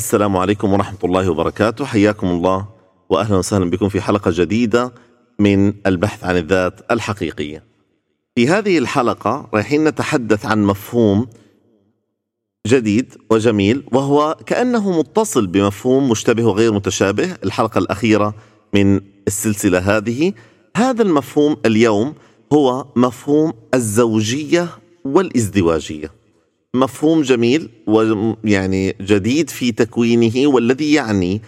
السلام عليكم ورحمة الله وبركاته. حياكم الله وأهلا وسهلا بكم في حلقة جديدة من البحث عن الذات الحقيقية. في هذه الحلقة رايحين نتحدث عن مفهوم جديد وجميل وهو كأنه متصل بمفهوم مشتبه وغير متشابه. الحلقة الأخيرة من السلسلة هذه. هذا المفهوم اليوم هو مفهوم الزوجية والإزدواجية. مفهوم جميل ويعني جديد في تكوينه والذي يعني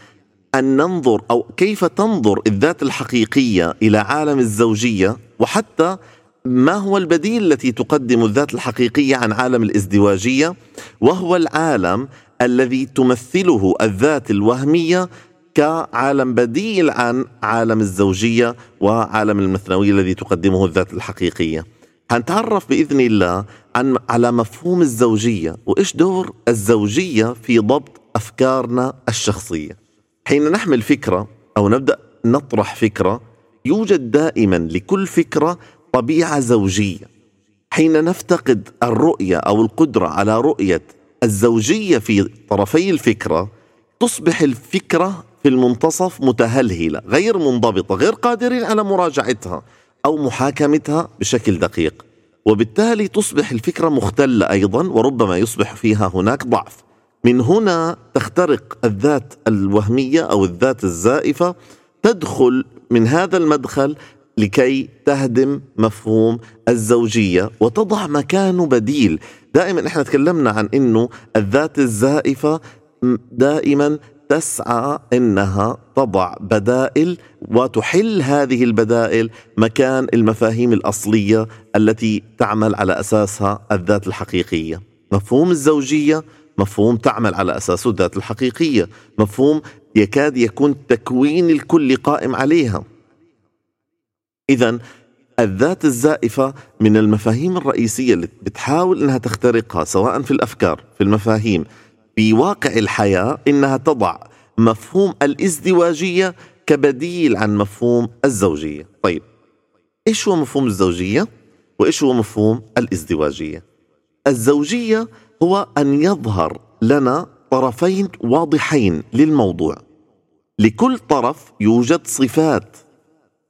أن ننظر أو كيف تنظر الذات الحقيقية إلى عالم الزوجية وحتى ما هو البديل التي تقدم الذات الحقيقية عن عالم الازدواجية وهو العالم الذي تمثله الذات الوهمية كعالم بديل عن عالم الزوجية وعالم المثنوية الذي تقدمه الذات الحقيقية. هنتعرف بإذن الله عن على مفهوم الزوجية وإيش دور الزوجية في ضبط أفكارنا الشخصية؟ حين نحمل فكرة أو نبدأ نطرح فكرة يوجد دائما لكل فكرة طبيعة زوجية. حين نفتقد الرؤية أو القدرة على رؤية الزوجية في طرفي الفكرة تصبح الفكرة في المنتصف متهلهلة غير منضبطة غير قادرين على مراجعتها أو محاكمتها بشكل دقيق. وبالتالي تصبح الفكرة مختلة أيضا وربما يصبح فيها هناك ضعف. من هنا تخترق الذات الوهمية أو الذات الزائفة تدخل من هذا المدخل لكي تهدم مفهوم الزوجية وتضع مكانه بديل. دائما إحنا تكلمنا عن إنه الذات الزائفة دائما تسعى إنها تضع بدائل وتحل هذه البدائل مكان المفاهيم الأصلية التي تعمل على أساسها الذات الحقيقية. مفهوم الزوجية مفهوم تعمل على أساسه الذات الحقيقية، مفهوم يكاد يكون تكوين الكل قائم عليها. اذا الذات الزائفة من المفاهيم الرئيسية اللي بتحاول إنها تخترقها سواء في الأفكار، في المفاهيم، في واقع الحياة إنها تضع مفهوم الإزدواجية كبديل عن مفهوم الزوجية. طيب إيش هو مفهوم الزوجية؟ وإيش هو مفهوم الإزدواجية؟ الزوجية هو أن يظهر لنا طرفين واضحين للموضوع. لكل طرف يوجد صفات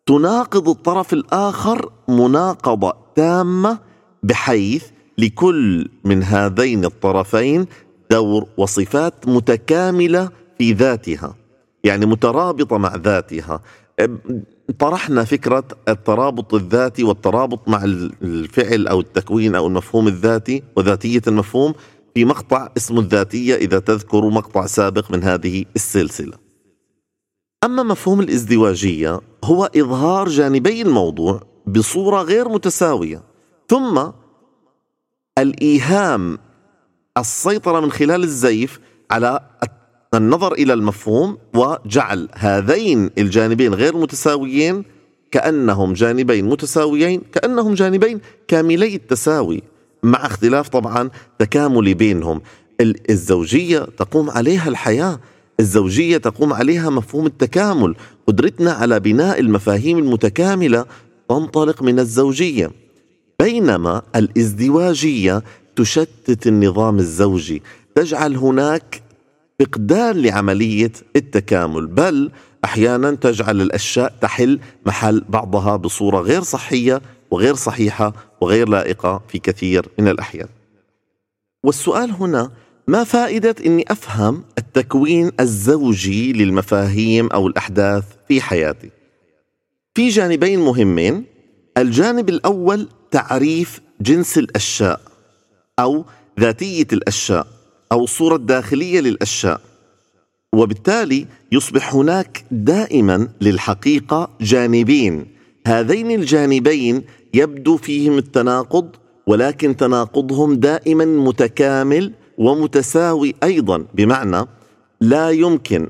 تناقض الطرف الآخر مناقضة تامة بحيث لكل من هذين الطرفين دور وصفات متكاملة في ذاتها يعني مترابطة مع ذاتها طرحنا فكرة الترابط الذاتي والترابط مع الفعل أو التكوين أو المفهوم الذاتي وذاتية المفهوم في مقطع اسمه الذاتية إذا تذكروا مقطع سابق من هذه السلسلة. أما مفهوم الازدواجية هو إظهار جانبي الموضوع بصورة غير متساوية ثم الإيهام السيطرة من خلال الزيف على النظر إلى المفهوم وجعل هذين الجانبين غير متساويين كأنهم جانبين متساويين كأنهم جانبين كاملي التساوي مع اختلاف طبعا تكاملي بينهم. الزوجية تقوم عليها الحياة الزوجية تقوم عليها مفهوم التكامل. قدرتنا على بناء المفاهيم المتكاملة تنطلق من الزوجية بينما الازدواجية تشتت النظام الزوجي تجعل هناك فقدان لعملية التكامل بل أحيانا تجعل الأشياء تحل محل بعضها بصورة غير صحية وغير صحيحة وغير لائقة في كثير من الأحيان. والسؤال هنا ما فائدة إني أفهم التكوين الزوجي للمفاهيم أو الأحداث في حياتي؟ في جانبين مهمين، الجانب الأول تعريف جنس الأشياء أو ذاتية الأشياء أو الصورة الداخليه للأشياء. وبالتالي يصبح هناك دائما للحقيقة جانبين. هذين الجانبين يبدو فيهم التناقض ولكن تناقضهم دائما متكامل ومتساوي أيضا. بمعنى لا يمكن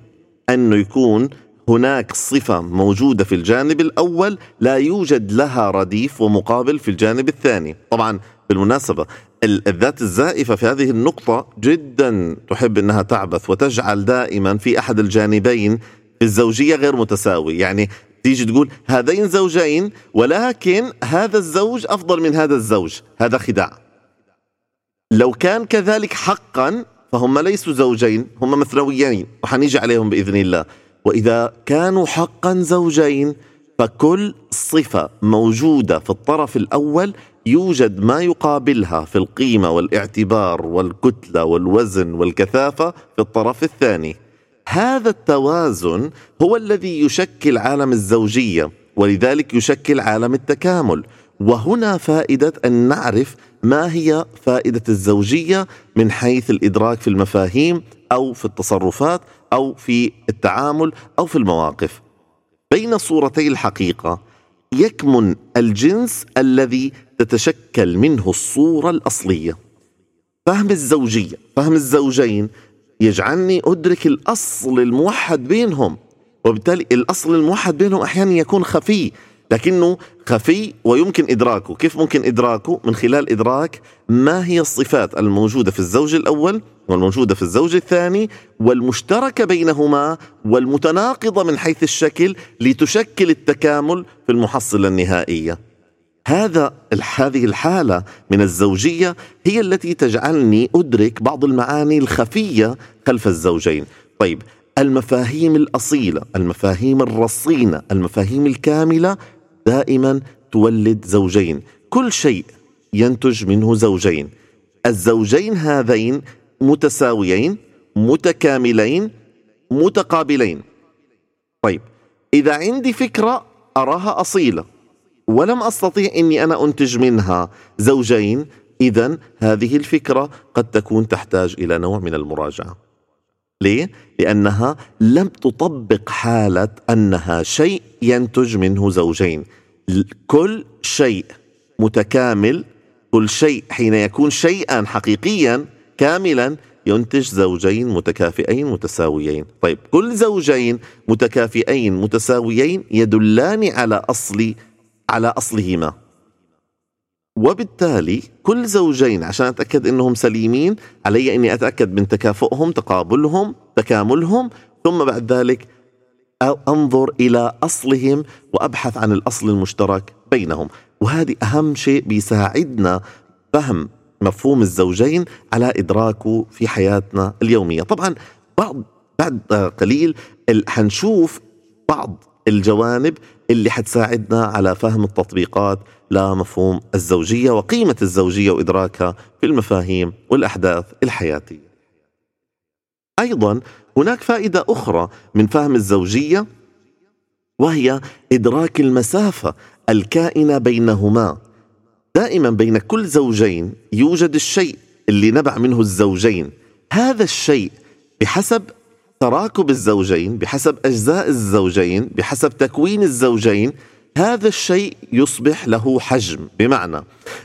انه يكون هناك صفة موجودة في الجانب الأول لا يوجد لها رديف ومقابل في الجانب الثاني. طبعا بالمناسبة الذات الزائفة في هذه النقطة جدا تحب أنها تعبث وتجعل دائما في أحد الجانبين في الزوجية غير متساوي. يعني تيجي تقول هذين زوجين ولكن هذا الزوج أفضل من هذا الزوج. هذا خداع. لو كان كذلك حقا فهم ليسوا زوجين هم مثنويين وحنيجي عليهم بإذن الله. وإذا كانوا حقا زوجين فكل صفة موجودة في الطرف الأول يوجد ما يقابلها في القيمة والاعتبار والكتلة والوزن والكثافة في الطرف الثاني. هذا التوازن هو الذي يشكل عالم الزوجية ولذلك يشكل عالم التكامل. وهنا فائدة أن نعرف ما هي فائدة الزوجية من حيث الإدراك في المفاهيم أو في التصرفات أو في التعامل أو في المواقف. بين صورتي الحقيقة يكمن الجنس الذي تتشكل منه الصورة الأصلية فهم الزوجية فهم الزوجين يجعلني أدرك الأصل الموحد بينهم وبالتالي الأصل الموحد بينهم أحيانا يكون خفي لكنه خفي ويمكن إدراكه، كيف ممكن إدراكه؟ من خلال إدراك ما هي الصفات الموجودة في الزوج الأول والموجودة في الزوج الثاني والمشتركة بينهما والمتناقضة من حيث الشكل لتشكل التكامل في المحصله النهائيه. هذا هذه الحالة من الزوجية هي التي تجعلني أدرك بعض المعاني الخفية خلف الزوجين. طيب المفاهيم الأصيلة، المفاهيم الرصينة، المفاهيم الكاملة دائما تولد زوجين. كل شيء ينتج منه زوجين. الزوجين هذين متساويين متكاملين متقابلين. طيب إذا عندي فكرة أراها أصيلة. ولم أستطيع إني أنا أنتج منها زوجين. اذا هذه الفكرة قد تكون تحتاج إلى نوع من المراجعة. ليه؟ لأنها لم تطبق حالة أنها شيء ينتج منه زوجين. كل شيء متكامل كل شيء حين يكون شيئا حقيقيا كاملا ينتج زوجين متكافئين متساويين. طيب كل زوجين متكافئين متساويين يدلان على أصل على أصلهما. وبالتالي كل زوجين عشان أتأكد إنهم سليمين علي إني أتأكد من تكافؤهم تقابلهم تكاملهم ثم بعد ذلك أنظر إلى أصلهم وأبحث عن الأصل المشترك بينهم. وهذه أهم شيء بيساعدنا فهم مفهوم الزوجين على ادراكه في حياتنا اليومية. طبعا بعض بعد قليل حنشوف بعض الجوانب اللي حتساعدنا على فهم التطبيقات لمفهوم الزوجية وقيمة الزوجية وإدراكها في المفاهيم والأحداث الحياتية. أيضا هناك فائدة أخرى من فهم الزوجية وهي إدراك المسافة الكائنة بينهما. دائما بين كل زوجين يوجد الشيء اللي نبع منه الزوجين، هذا الشيء بحسب تراكب الزوجين بحسب أجزاء الزوجين بحسب تكوين الزوجين هذا الشيء يصبح له حجم. بمعنى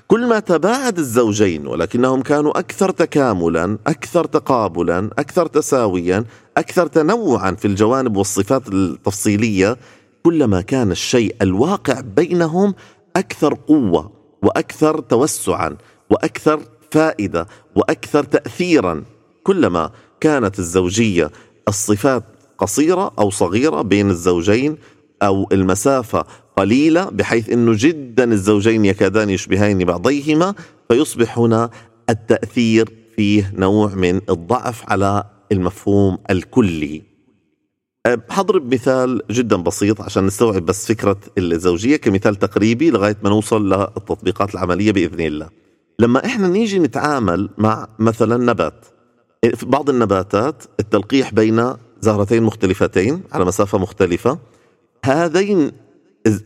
كل ما تباعد الزوجين ولكنهم كانوا أكثر تكاملا أكثر تقابلا أكثر تساويا أكثر تنوعا في الجوانب والصفات التفصيلية كلما كان الشيء الواقع بينهم أكثر قوة وأكثر توسعا وأكثر فائدة وأكثر تاثيرا. كلما كانت الزوجية الصفات قصيرة أو صغيرة بين الزوجين أو المسافة قليلة بحيث إنه جدا الزوجين يكادان يشبهان بعضيهما فيصبح هنا التأثير فيه نوع من الضعف على المفهوم الكلي. حضرب مثال جدا بسيط عشان نستوعب بس فكرة الزوجية كمثال تقريبي لغاية ما نوصل للتطبيقات العملية بإذن الله. لما إحنا نيجي نتعامل مع مثلا نبات في بعض النباتات التلقيح بين زهرتين مختلفتين على مسافة مختلفة. هذين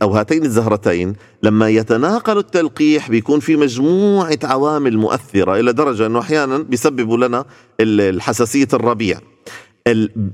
أو هاتين الزهرتين لما يتناقل التلقيح بيكون في مجموعة عوامل مؤثرة إلى درجة أنه أحيانا بيسببوا لنا الحساسية الربيع.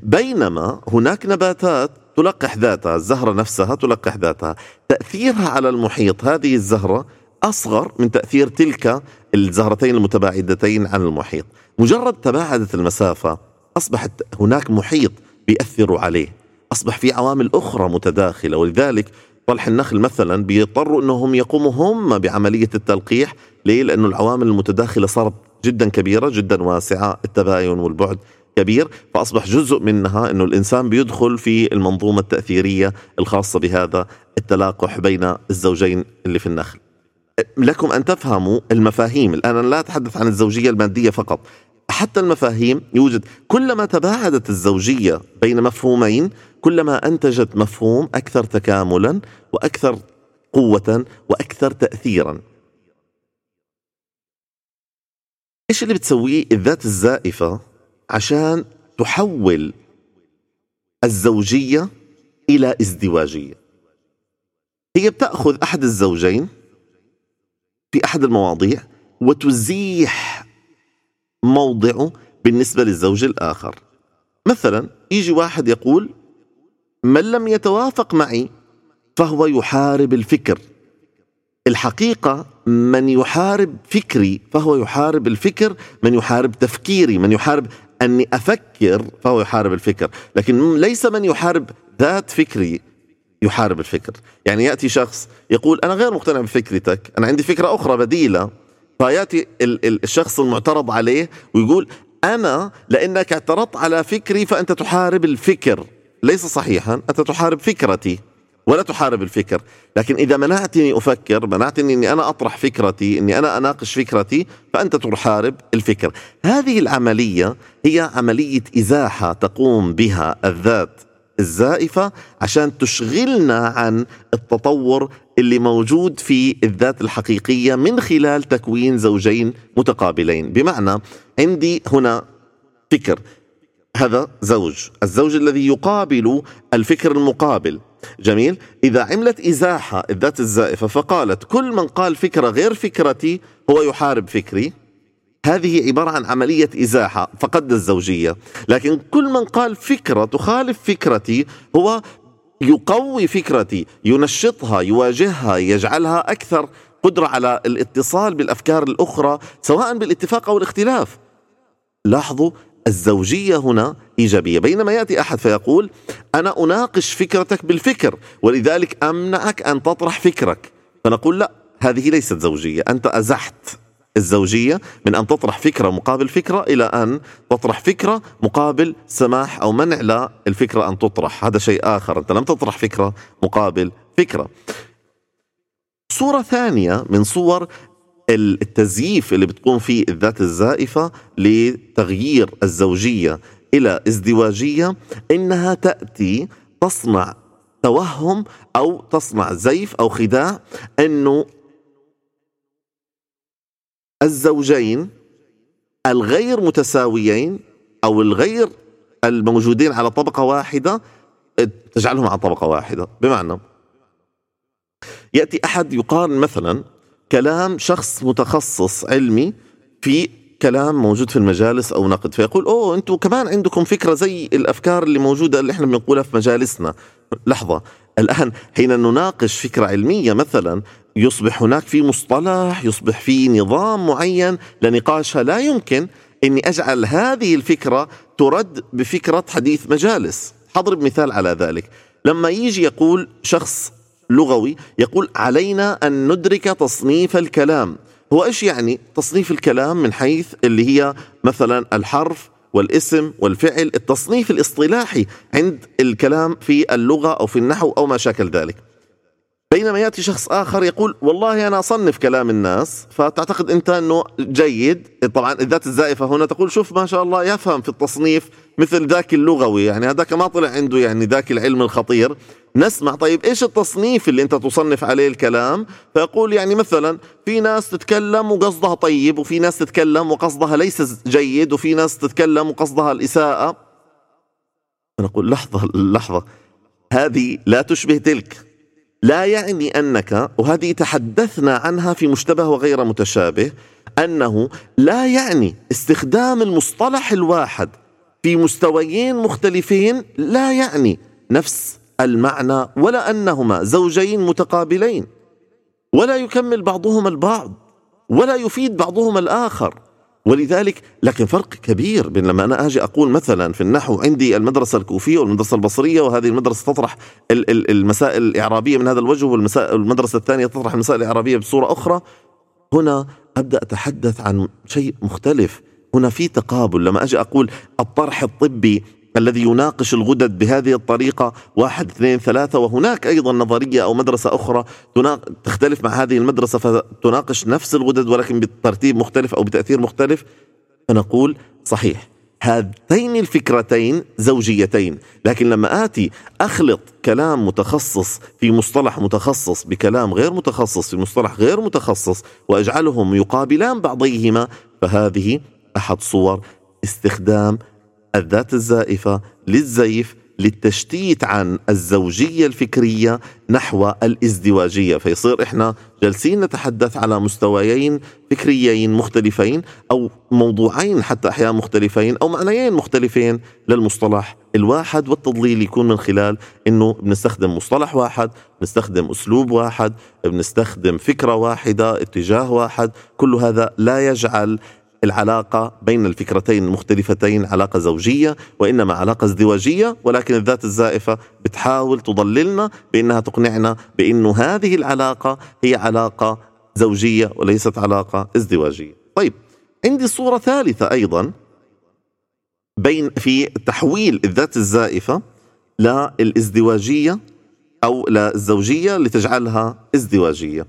بينما هناك نباتات تلقح ذاتها الزهرة نفسها تلقح ذاتها. تأثيرها على المحيط هذه الزهرة أصغر من تأثير تلك الزهرتين المتباعدتين عن المحيط. مجرد تباعدت المسافة أصبحت هناك محيط بيأثروا عليه. أصبح في عوامل أخرى متداخلة ولذلك طلح النخل مثلا بيضطروا أنهم يقوموا هم بعملية التلقيح. ليه؟ لأنه العوامل المتداخلة صارت جدا كبيرة جدا واسعة التباين والبعد كبير. فأصبح جزء منها أنه الإنسان بيدخل في المنظومة التأثيرية الخاصة بهذا التلاقح بين الزوجين اللي في النخل. لكم أن تفهموا المفاهيم. الآن أنا لا أتحدث عن الزوجية المادية فقط. حتى المفاهيم يوجد كلما تباعدت الزوجية بين مفهومين كلما أنتجت مفهوم أكثر تكاملا وأكثر قوة وأكثر تأثيرا. إيش اللي بتسويه الذات الزائفة عشان تحول الزوجية إلى ازدواجية؟ هي بتأخذ أحد الزوجين في أحد المواضيع وتزيح موضعه بالنسبة للزوج الآخر. مثلا يجي واحد يقول من لم يتوافق معي فهو يحارب الفكر. الحقيقة من يحارب فكري فهو يحارب الفكر من يحارب تفكيري من يحارب أني أفكر فهو يحارب الفكر. لكن ليس من يحارب ذات فكري يحارب الفكر. يعني يأتي شخص يقول أنا غير مقتنع بفكرتك أنا عندي فكرة أخرى بديلة. فيأتي الشخص المعترض عليه ويقول أنا لأنك اعترضت على فكري فأنت تحارب الفكر. ليس صحيحا أنت تحارب فكرتي ولا تحارب الفكر. لكن إذا منعتني أفكر منعتني أني أنا أطرح فكرتي أني أنا أناقش فكرتي فأنت تحارب الفكر. هذه العملية هي عملية إزاحة تقوم بها الذات. الزائفة عشان تشغلنا عن التطور اللي موجود في الذات الحقيقية من خلال تكوين زوجين متقابلين. بمعنى عندي هنا فكر. هذا زوج. الزوج الذي يقابل الفكر المقابل. جميل؟ إذا عملت إزاحة الذات الزائفة فقالت كل من قال فكرة غير فكرتي هو يحارب فكري. هذه عبارة عن عملية إزاحة فقد الزوجية. لكن كل من قال فكرة تخالف فكرتي هو يقوي فكرتي ينشطها يواجهها يجعلها أكثر قدرة على الاتصال بالأفكار الأخرى سواء بالاتفاق أو الاختلاف. لاحظوا الزوجية هنا إيجابية. بينما يأتي أحد فيقول أنا أناقش فكرتك بالفكر ولذلك أمنعك أن تطرح فكرك. فنقول لا هذه ليست زوجية أنت أزحت. الزوجية من أن تطرح فكرة مقابل فكرة إلى أن تطرح فكرة مقابل سماح أو منع لا الفكرة أن تطرح. هذا شيء آخر. أنت لم تطرح فكرة مقابل فكرة. صورة ثانية من صور التزييف اللي بتقوم فيه الذات الزائفة لتغيير الزوجية إلى ازدواجية إنها تأتي تصنع توهم أو تصنع زيف أو خداع أنه الزوجين الغير متساويين أو الغير الموجودين على طبقة واحدة تجعلهم على طبقة واحدة. بمعنى يأتي أحد يقارن مثلا كلام شخص متخصص علمي في كلام موجود في المجالس أو نقد فيقول أوه أنتم كمان عندكم فكرة زي الأفكار اللي موجودة اللي إحنا بنقولها في مجالسنا. لحظة الآن حين نناقش فكرة علمية مثلا يصبح هناك في مصطلح يصبح في نظام معين لنقاشها لا يمكن إني أجعل هذه الفكرة ترد بفكرة حديث مجالس. حضرب مثال على ذلك. لما يجي يقول شخص لغوي يقول علينا أن ندرك تصنيف الكلام. هو إيش يعني تصنيف الكلام من حيث اللي هي مثلا الحرف والاسم والفعل التصنيف الاصطلاحي عند الكلام في اللغة أو في النحو أو ما شاكل ذلك. بينما يأتي شخص آخر يقول والله أنا أصنف كلام الناس. فتعتقد أنت أنه جيد. طبعا الذات الزائفة هنا تقول شوف ما شاء الله يفهم في التصنيف مثل ذاك اللغوي. يعني هذاك ما طلع عنده يعني ذاك العلم الخطير. نسمع طيب إيش التصنيف اللي أنت تصنف عليه الكلام؟ فيقول يعني مثلا في ناس تتكلم وقصدها طيب وفي ناس تتكلم وقصدها ليس جيد وفي ناس تتكلم وقصدها الإساءة. نقول لحظة لحظة هذه لا تشبه تلك. لا يعني أنك وهذه تحدثنا عنها في مشتبه وغير متشابه أنه لا يعني استخدام المصطلح الواحد في مستويين مختلفين لا يعني نفس المعنى ولا أنهما زوجين متقابلين ولا يكمل بعضهما البعض ولا يفيد بعضهما الآخر. ولذلك لكن فرق كبير بين لما أنا أجي أقول مثلا في النحو عندي المدرسة الكوفية والمدرسة البصرية وهذه المدرسة تطرح المسائل الإعرابية من هذا الوجه والمدرسة الثانية تطرح المسائل الإعرابية بصورة أخرى هنا أبدأ أتحدث عن شيء مختلف. هنا في تقابل. لما أجي أقول الطرح الطبي الذي يناقش الغدد بهذه الطريقة واحد اثنين ثلاثة وهناك أيضا نظرية أو مدرسة أخرى تختلف مع هذه المدرسة فتناقش نفس الغدد ولكن بترتيب مختلف أو بتأثير مختلف؟ فنقول صحيح. هاتين الفكرتين زوجيتين لكن لما آتي أخلط كلام متخصص في مصطلح متخصص بكلام غير متخصص في مصطلح غير متخصص وأجعلهم يقابلان بعضيهما فهذه أحد صور استخدام الذات الزائفة للزيف للتشتيت عن الزوجية الفكرية نحو الازدواجية. فيصير إحنا جالسين نتحدث على مستويين فكريين مختلفين أو موضوعين حتى أحيانا مختلفين أو معنيين مختلفين للمصطلح الواحد والتضليل يكون من خلال إنه بنستخدم مصطلح واحد بنستخدم أسلوب واحد بنستخدم فكرة واحدة اتجاه واحد. كل هذا لا يجعل العلاقة بين الفكرتين المختلفتين علاقة زوجية وإنما علاقة ازدواجية ولكن الذات الزائفة بتحاول تضللنا بأنها تقنعنا بأنه هذه العلاقة هي علاقة زوجية وليست علاقة ازدواجية. طيب عندي صورة ثالثة أيضا بين في تحويل الذات الزائفة للازدواجية أو للزوجية لتجعلها ازدواجية.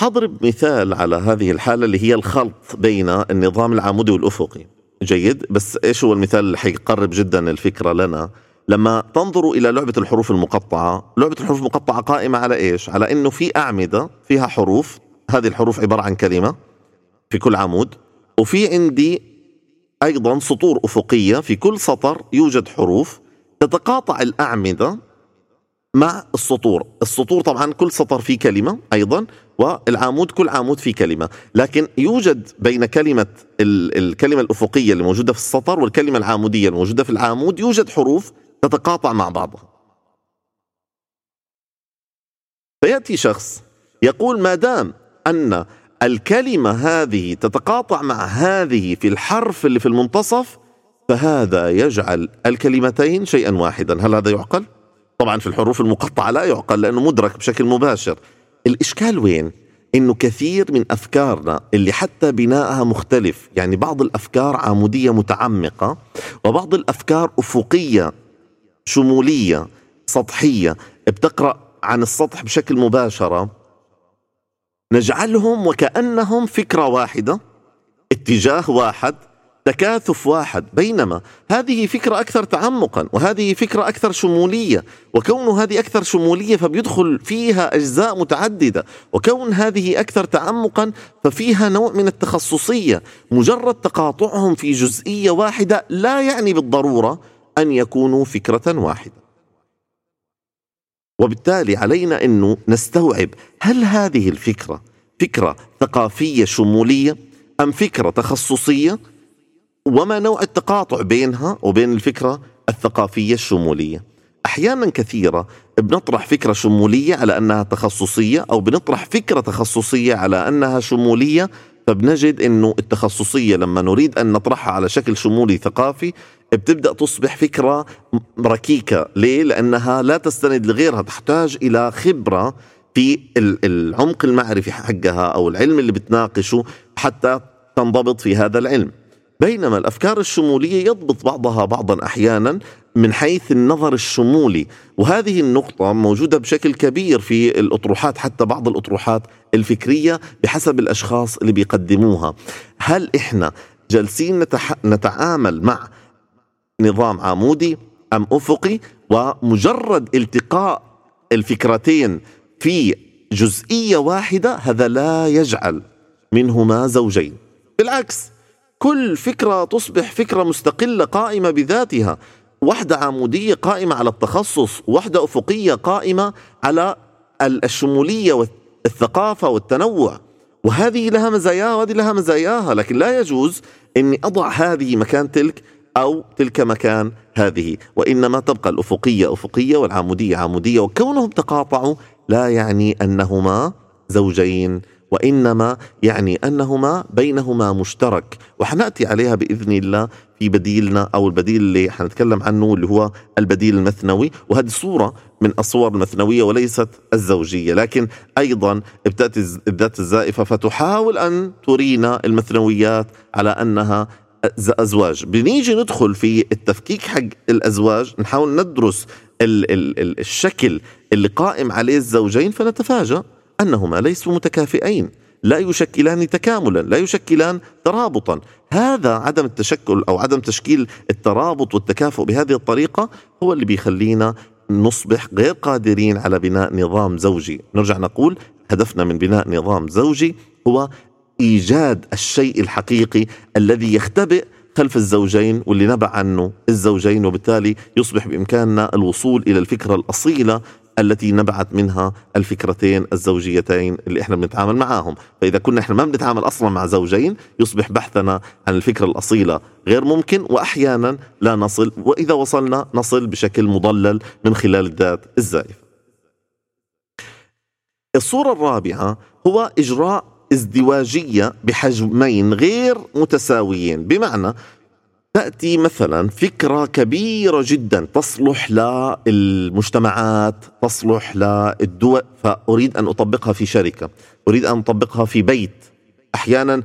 حضرب مثال على هذه الحالة اللي هي الخلط بين النظام العمودي والأفقي. جيد. بس إيش هو المثال اللي حيقرب جدا الفكرة لنا؟ لما تنظروا إلى لعبة الحروف المقطعة لعبة الحروف المقطعة قائمة على إيش؟ على إنه في أعمدة فيها حروف. هذه الحروف عبارة عن كلمة في كل عمود. وفي عندي أيضا سطور أفقية في كل سطر يوجد حروف تتقاطع الأعمدة مع السطور. السطور طبعا كل سطر فيه كلمة أيضا. والعمود كل عمود فيه كلمة. لكن يوجد بين كلمة الكلمة الأفقية اللي موجودة في السطر والكلمة العامودية الموجودة في العمود يوجد حروف تتقاطع مع بعضها. فيأتي شخص يقول ما دام أن الكلمة هذه تتقاطع مع هذه في الحرف اللي في المنتصف فهذا يجعل الكلمتين شيئا واحدا. هل هذا يعقل؟ طبعا في الحروف المقطعة لا يعقل لأنه مدرك بشكل مباشر. الإشكال وين؟ إنه كثير من أفكارنا اللي حتى بنائها مختلف يعني بعض الأفكار عمودية متعمقة وبعض الأفكار أفقية شمولية سطحية بتقرأ عن السطح بشكل مباشرة نجعلهم وكأنهم فكرة واحدة اتجاه واحد تكاثف واحد. بينما هذه فكرة أكثر تعمقا وهذه فكرة أكثر شمولية وكون هذه أكثر شمولية فبيدخل فيها أجزاء متعددة وكون هذه أكثر تعمقا ففيها نوع من التخصصية مجرد تقاطعهم في جزئية واحدة لا يعني بالضرورة أن يكونوا فكرة واحدة. وبالتالي علينا أنه نستوعب هل هذه الفكرة فكرة ثقافية شمولية أم فكرة تخصصية؟ وما نوع التقاطع بينها وبين الفكرة الثقافية الشمولية؟ أحيانا كثيرة بنطرح فكرة شمولية على أنها تخصصية أو بنطرح فكرة تخصصية على أنها شمولية فبنجد أنه التخصصية لما نريد أن نطرحها على شكل شمولي ثقافي بتبدأ تصبح فكرة ركيكة. ليه؟ لأنها لا تستند لغيرها تحتاج إلى خبرة في العمق المعرفي حقها أو العلم اللي بتناقشه حتى تنضبط في هذا العلم. بينما الأفكار الشمولية يضبط بعضها بعضا أحيانا من حيث النظر الشمولي. وهذه النقطة موجودة بشكل كبير في الأطروحات حتى بعض الأطروحات الفكرية بحسب الأشخاص اللي بيقدموها. هل إحنا جالسين نتح... نتعامل مع نظام عمودي أم أفقي؟ ومجرد التقاء الفكرتين في جزئية واحدة هذا لا يجعل منهما زوجين. بالعكس كل فكرة تصبح فكرة مستقلة قائمة بذاتها. وحدة عمودية قائمة على التخصص وحدة أفقية قائمة على الشمولية والثقافة والتنوع. وهذه لها مزاياها وهذه لها مزاياها لكن لا يجوز أني أضع هذه مكان تلك أو تلك مكان هذه. وإنما تبقى الأفقية أفقية والعمودية عمودية وكونهم تقاطعوا لا يعني أنهما زوجين. وإنما يعني أنهما بينهما مشترك وحنأتي عليها بإذن الله في بديلنا أو البديل اللي حنتكلم عنه اللي هو البديل المثنوي وهذه صورة من الصور المثنويه وليست الزوجية لكن أيضا بتاتي الذات الزائفة فتحاول أن ترينا المثنويات على أنها أزواج. بنيجي ندخل في التفكيك حق الأزواج نحاول ندرس ال ال ال الشكل اللي قائم عليه الزوجين فنتفاجأ أنهما ليسوا متكافئين لا يشكلان تكاملا لا يشكلان ترابطا. هذا عدم التشكل أو عدم تشكيل الترابط والتكافؤ بهذه الطريقة هو اللي بيخلينا نصبح غير قادرين على بناء نظام زوجي. نرجع نقول هدفنا من بناء نظام زوجي هو إيجاد الشيء الحقيقي الذي يختبئ خلف الزوجين واللي نبع عنه الزوجين وبالتالي يصبح بإمكاننا الوصول إلى الفكرة الأصيلة التي نبعت منها الفكرتين الزوجيتين اللي إحنا بنتعامل معاهم. فإذا كنا إحنا ما بنتعامل أصلا مع زوجين يصبح بحثنا عن الفكرة الأصيلة غير ممكن واحيانا لا نصل وإذا وصلنا نصل بشكل مضلل من خلال الذات الزائفه الصورة الرابعة هو إجراء ازدواجية بحجمين غير متساويين. بمعنى تأتي مثلا فكرة كبيرة جدا. تصلح للمجتمعات تصلح للدول. فأريد أن أطبقها في شركة. أريد أن أطبقها في بيت. أحيانا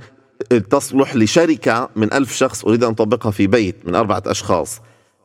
تصلح لشركة من ألف شخص. أريد أن أطبقها في بيت من أربعة أشخاص.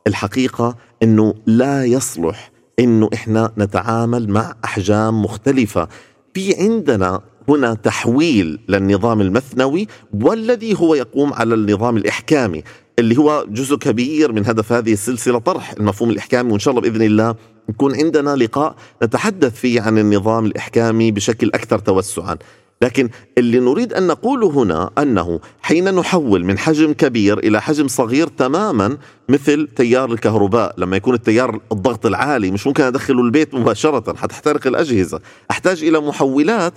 الحقيقة أنه لا يصلح أنه إحنا نتعامل مع أحجام مختلفة. في عندنا هنا تحويل للنظام المثنوي والذي هو يقوم على النظام الإحكامي. اللي هو جزء كبير من هدف هذه السلسلة طرح المفهوم الإحكامي وإن شاء الله بإذن الله يكون عندنا لقاء نتحدث فيه عن النظام الإحكامي بشكل أكثر توسعا. لكن اللي نريد أن نقوله هنا أنه حين نحول من حجم كبير إلى حجم صغير تماما مثل تيار الكهرباء لما يكون التيار الضغط العالي مش ممكن أدخله البيت مباشرة حتحترق الأجهزة. أحتاج إلى محولات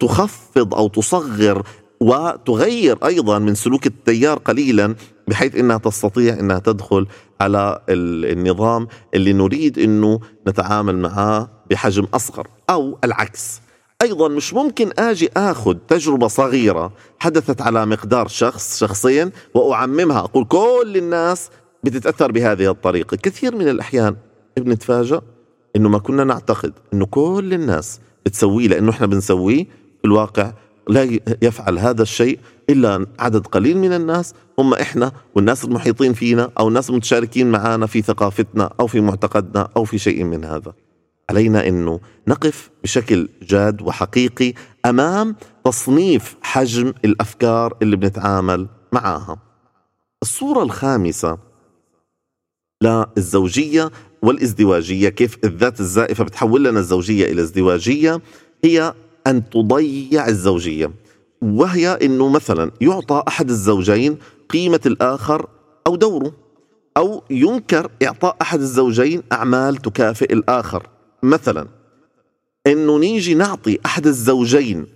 تخفض أو تصغر وتغير أيضا من سلوك التيار قليلا بحيث إنها تستطيع إنها تدخل على النظام اللي نريد إنه نتعامل معاه بحجم أصغر أو العكس. أيضا مش ممكن آجي آخذ تجربة صغيرة حدثت على مقدار شخص شخصين وأعممها. أقول كل الناس بتتأثر بهذه الطريقة. كثير من الأحيان بنتفاجئ إنه ما كنا نعتقد إنه كل الناس بتسويه لأنه إحنا بنسويه في الواقع لا يفعل هذا الشيء إلا عدد قليل من الناس هم إحنا والناس المحيطين فينا أو الناس المتشاركين معنا في ثقافتنا أو في معتقدنا أو في شيء من هذا. علينا إنه نقف بشكل جاد وحقيقي أمام تصنيف حجم الأفكار اللي بنتعامل معاها. الصورة الخامسة للزوجيه والازدواجية كيف الذات الزائفة بتحول لنا الزوجية إلى ازدواجية هي أن تضيع الزوجية. وهي إنه مثلا يعطى أحد الزوجين قيمة الآخر أو دوره أو ينكر إعطاء أحد الزوجين أعمال تكافئ الآخر. مثلا إنه نيجي نعطي أحد الزوجين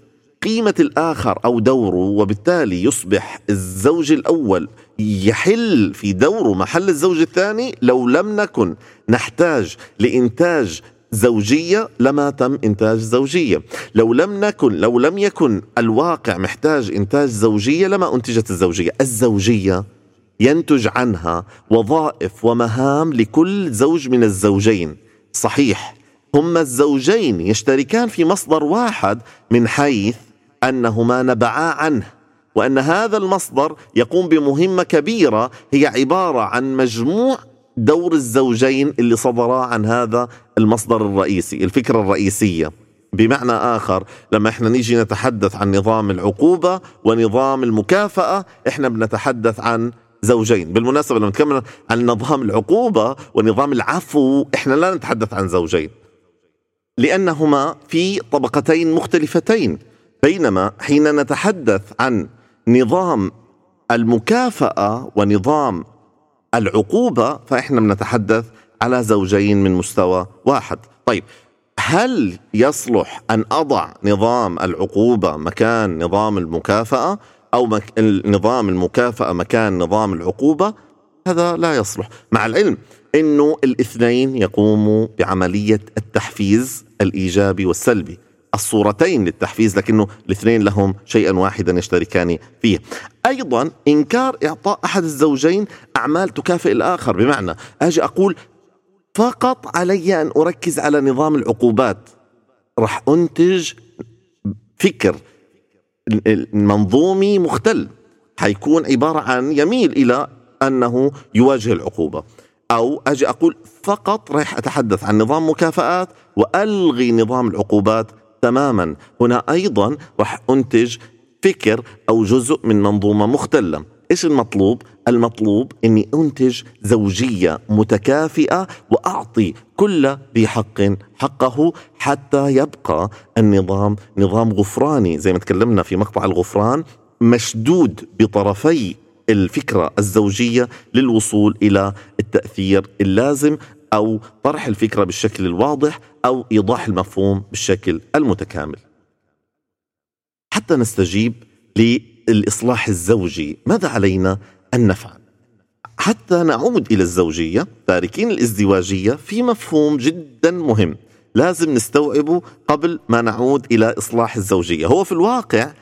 قيمة الآخر أو دوره وبالتالي يصبح الزوج الأول يحل في دوره محل الزوج الثاني لو لم نكن نحتاج لإنتاج زوجية لما تم إنتاج زوجية. لو لم نكن لو لم يكن الواقع محتاج إنتاج زوجية لما أنتجت الزوجية. الزوجية ينتج عنها وظائف ومهام لكل زوج من الزوجين. صحيح. هما الزوجين يشتركان في مصدر واحد من حيث أنهما نبعا عنه وأن هذا المصدر يقوم بمهمة كبيرة هي عبارة عن مجموع دور الزوجين اللي صدرا عن هذا المصدر الرئيسي الفكرة الرئيسية. بمعنى آخر لما إحنا نيجي نتحدث عن نظام العقوبة ونظام المكافأة إحنا بنتحدث عن زوجين. بالمناسبة لما نتكلم عن نظام العقوبة ونظام العفو إحنا لا نتحدث عن زوجين. لأنهما في طبقتين مختلفتين. بينما حين نتحدث عن نظام المكافأة ونظام العقوبة فإحنا بنتحدث على زوجين من مستوى واحد. طيب هل يصلح أن أضع نظام العقوبة مكان نظام المكافأة أو مك... نظام المكافأة مكان نظام العقوبة؟ هذا لا يصلح. مع العلم إنه الاثنين يقوموا بعملية التحفيز الإيجابي والسلبي. الصورتين للتحفيز لكنه الاثنين لهم شيئا واحدا يشتركان فيه. أيضا إنكار إعطاء أحد الزوجين أعمال تكافئ الآخر. بمعنى أجي أقول فقط علي أن أركز على نظام العقوبات. راح أنتج فكر منظومي مختل. حيكون عبارة عن يميل إلى أنه يواجه العقوبة. أو أجي أقول فقط راح أتحدث عن نظام مكافآت وألغي نظام العقوبات تماما. هنا أيضا راح أنتج فكر أو جزء من منظومة مختلة. إيش المطلوب؟ المطلوب إني أنتج زوجية متكافئة وأعطي كل ذي حق حقه حتى يبقى النظام نظام غفراني زي ما تكلمنا في مقطع الغفران مشدود بطرفي الفكرة الزوجية للوصول إلى التأثير اللازم أو طرح الفكرة بالشكل الواضح أو إيضاح المفهوم بالشكل المتكامل. حتى نستجيب للإصلاح الزوجي، ماذا علينا ان نفعل؟ حتى نعود إلى الزوجية تاركين الازدواجية في مفهوم جدا مهم لازم نستوعبه قبل ما نعود إلى إصلاح الزوجية، هو في الواقع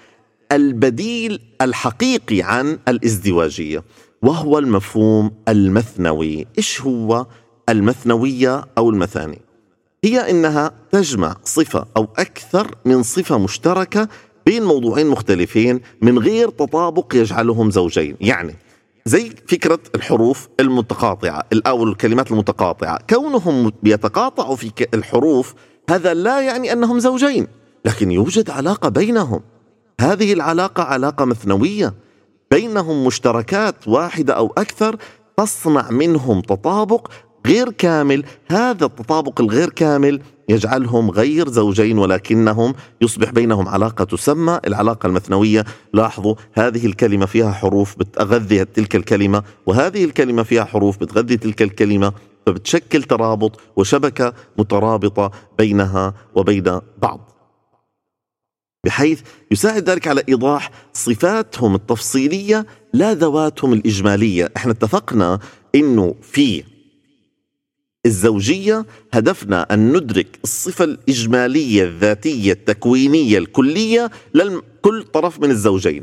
البديل الحقيقي عن الازدواجية وهو المفهوم المثنوي، إيش هو المثنوية أو المثاني؟ هي إنها تجمع صفة أو أكثر من صفة مشتركة بين موضوعين مختلفين من غير تطابق يجعلهم زوجين، يعني زي فكرة الحروف المتقاطعة أو الكلمات المتقاطعة. كونهم بيتقاطعوا في الحروف هذا لا يعني أنهم زوجين لكن يوجد علاقة بينهم. هذه العلاقة علاقة مثنوية. بينهم مشتركات واحدة أو أكثر تصنع منهم تطابق غير كامل. هذا التطابق الغير كامل يجعلهم غير زوجين ولكنهم يصبح بينهم علاقة تسمى العلاقة المثنوية. لاحظوا هذه الكلمة فيها حروف بتغذي تلك الكلمة وهذه الكلمة فيها حروف بتغذي تلك الكلمة فبتشكل ترابط وشبكة مترابطة بينها وبين بعض. بحيث يساعد ذلك على إيضاح صفاتهم التفصيلية لا ذواتهم الإجمالية، إحنا اتفقنا إنه في الزوجية هدفنا أن ندرك الصفة الإجمالية الذاتية التكوينية الكلية لكل طرف من الزوجين.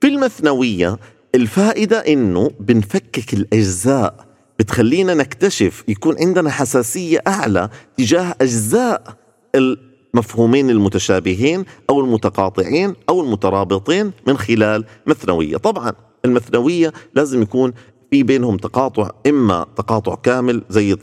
في المثنوية الفائدة إنه بنفكك الأجزاء بتخلينا نكتشف يكون عندنا حساسية أعلى تجاه أجزاء المفهومين المتشابهين أو المتقاطعين أو المترابطين من خلال مثنوية، طبعا المثنوية لازم يكون في بينهم تقاطع إما تقاطع كامل زي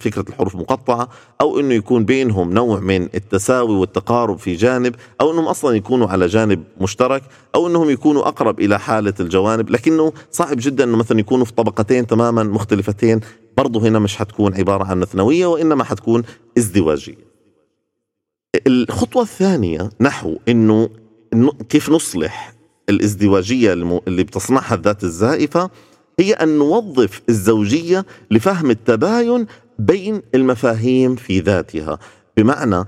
فكرة الحروف المقطعة أو إنه يكون بينهم نوع من التساوي والتقارب في جانب أو إنهم أصلا يكونوا على جانب مشترك أو إنهم يكونوا أقرب إلى حالة الجوانب. لكنه صعب جدا إنه مثلا يكونوا في طبقتين تماما مختلفتين برضه هنا مش حتكون عبارة عن مثنويه وإنما حتكون ازدواجية. الخطوة الثانية نحو إنه كيف نصلح الازدواجية اللي بتصنعها الذات الزائفة هي أن نوظف الزوجية لفهم التباين بين المفاهيم في ذاتها. بمعنى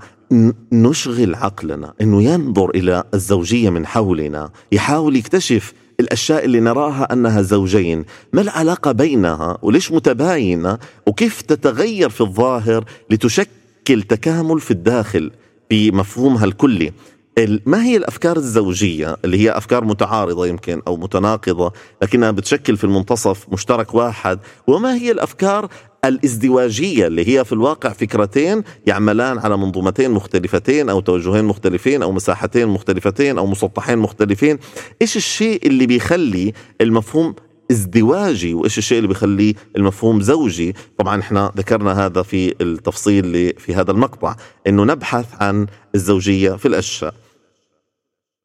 نشغل عقلنا إنه ينظر إلى الزوجية من حولنا يحاول يكتشف الأشياء اللي نراها أنها زوجين ما العلاقة بينها؟ وليش متباينة؟ وكيف تتغير في الظاهر لتشكل تكامل في الداخل بمفهومها الكلي؟ ما هي الأفكار الزوجية اللي هي أفكار متعارضة يمكن أو متناقضة لكنها بتشكل في المنتصف مشترك واحد؟ وما هي الأفكار الازدواجية اللي هي في الواقع فكرتين يعملان على منظومتين مختلفتين أو توجهين مختلفين أو مساحتين مختلفتين أو مسطحين مختلفين؟ إيش الشيء اللي بيخلي المفهوم ازدواجي وإيش الشيء اللي بيخليه المفهوم زوجي؟ طبعا إحنا ذكرنا هذا في التفصيل في هذا المقطع إنه نبحث عن الزوجية في الأشياء.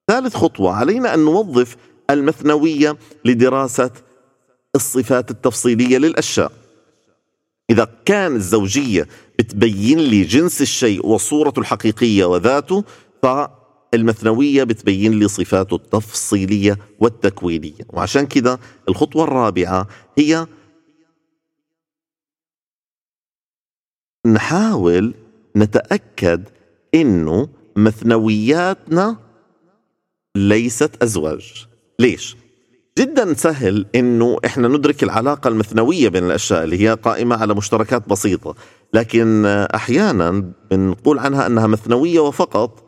ثالث خطوة علينا أن نوظف المثنوية لدراسة الصفات التفصيلية للأشياء. إذا كان الزوجية بتبين لي جنس الشيء وصورته الحقيقية وذاته ف المثنوية بتبين لي صفاته التفصيلية والتكوينية. وعشان كده الخطوة الرابعة هي نحاول نتأكد إنه مثنوياتنا ليست أزواج. ليش؟ جدا سهل إنه إحنا ندرك العلاقة المثنوية بين الأشياء اللي هي قائمة على مشتركات بسيطة، لكن أحيانا بنقول عنها أنها مثنوية وفقط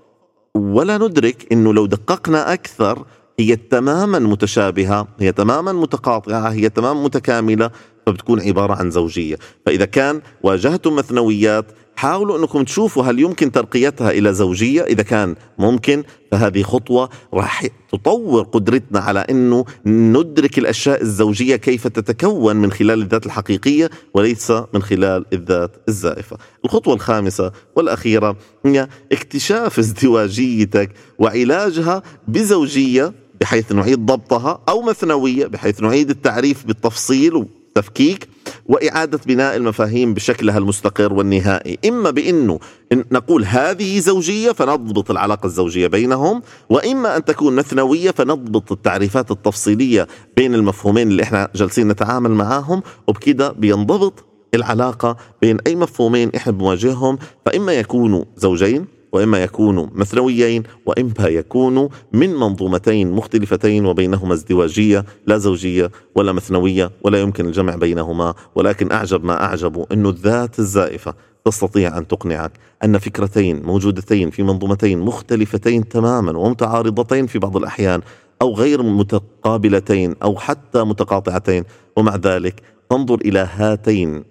ولا ندرك إنه لو دققنا أكثر هي تماما متشابهة، هي تماما متقاطعة، هي تماما متكاملة فبتكون عبارة عن زوجية، فإذا كان واجهتم مثنويات حاولوا أنكم تشوفوا هل يمكن ترقيتها إلى زوجية إذا كان ممكن فهذه خطوة راح تطور قدرتنا على إنه ندرك الأشياء الزوجية كيف تتكون من خلال الذات الحقيقية وليس من خلال الذات الزائفة. الخطوة الخامسة والأخيرة هي اكتشاف ازدواجيتك وعلاجها بزوجية بحيث نعيد ضبطها أو مثنوية بحيث نعيد التعريف بالتفصيل تفكيك وإعادة بناء المفاهيم بشكلها المستقر والنهائي. إما بأنه نقول هذه زوجية فنضبط العلاقة الزوجية بينهم وإما أن تكون مثنوية فنضبط التعريفات التفصيلية بين المفهومين اللي إحنا جالسين نتعامل معاهم وبكده بينضبط العلاقة بين أي مفهومين إحنا بنواجههم فإما يكونوا زوجين وإما يكونوا مثنويين وإما يكونوا من منظومتين مختلفتين وبينهما ازدواجية لا زوجية ولا مثنوية ولا يمكن الجمع بينهما ولكن أعجب ما اعجبه إنه الذات الزائفة تستطيع أن تقنعك أن فكرتين موجودتين في منظومتين مختلفتين تماما ومتعارضتين في بعض الأحيان أو غير متقابلتين أو حتى متقاطعتين ومع ذلك تنظر إلى هاتين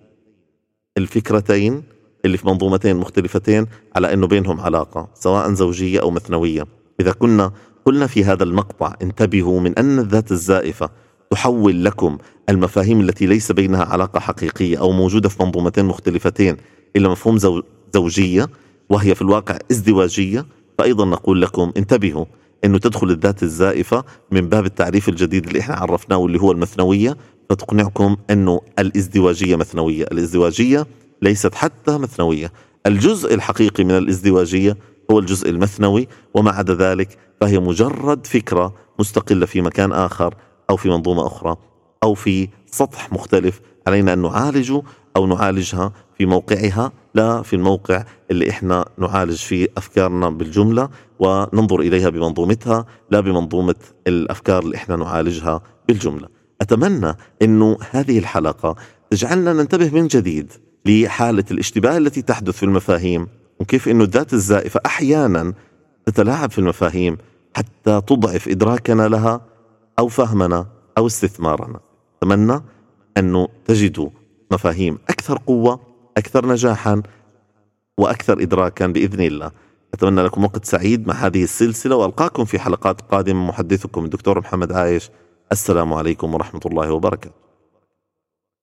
الفكرتين اللي في منظومتين مختلفتين على إنه بينهم علاقة سواء زوجية أو مثنوية. إذا كنا قلنا في هذا المقطع انتبهوا من أن الذات الزائفة تحول لكم المفاهيم التي ليس بينها علاقة حقيقية أو موجودة في منظومتين مختلفتين إلى مفهوم زوجية وهي في الواقع ازدواجية فايضا نقول لكم انتبهوا إنه تدخل الذات الزائفة من باب التعريف الجديد اللي إحنا عرفناه واللي هو المثنوية فتقنعكم إنه الازدواجية مثنوية، الازدواجية ليست حتى مثنوية. الجزء الحقيقي من الازدواجية هو الجزء المثنوي وما عدا ذلك فهي مجرد فكرة مستقلة في مكان آخر أو في منظومة أخرى أو في سطح مختلف علينا أن نعالجه أو نعالجها في موقعها لا في الموقع اللي إحنا نعالج فيه أفكارنا بالجملة وننظر إليها بمنظومتها لا بمنظومة الأفكار اللي إحنا نعالجها بالجملة. أتمنى أنه هذه الحلقة تجعلنا ننتبه من جديد لحالة الاشتباه التي تحدث في المفاهيم وكيف أنه الذات الزائفة أحيانا تتلاعب في المفاهيم حتى تضعف إدراكنا لها أو فهمنا أو استثمارنا. أتمنى أنه تجدوا مفاهيم أكثر قوة أكثر نجاحا وأكثر إدراكا بإذن الله. أتمنى لكم وقت سعيد مع هذه السلسلة وألقاكم في حلقات قادمة. محدثكم الدكتور محمد عايش. السلام عليكم ورحمة الله وبركاته.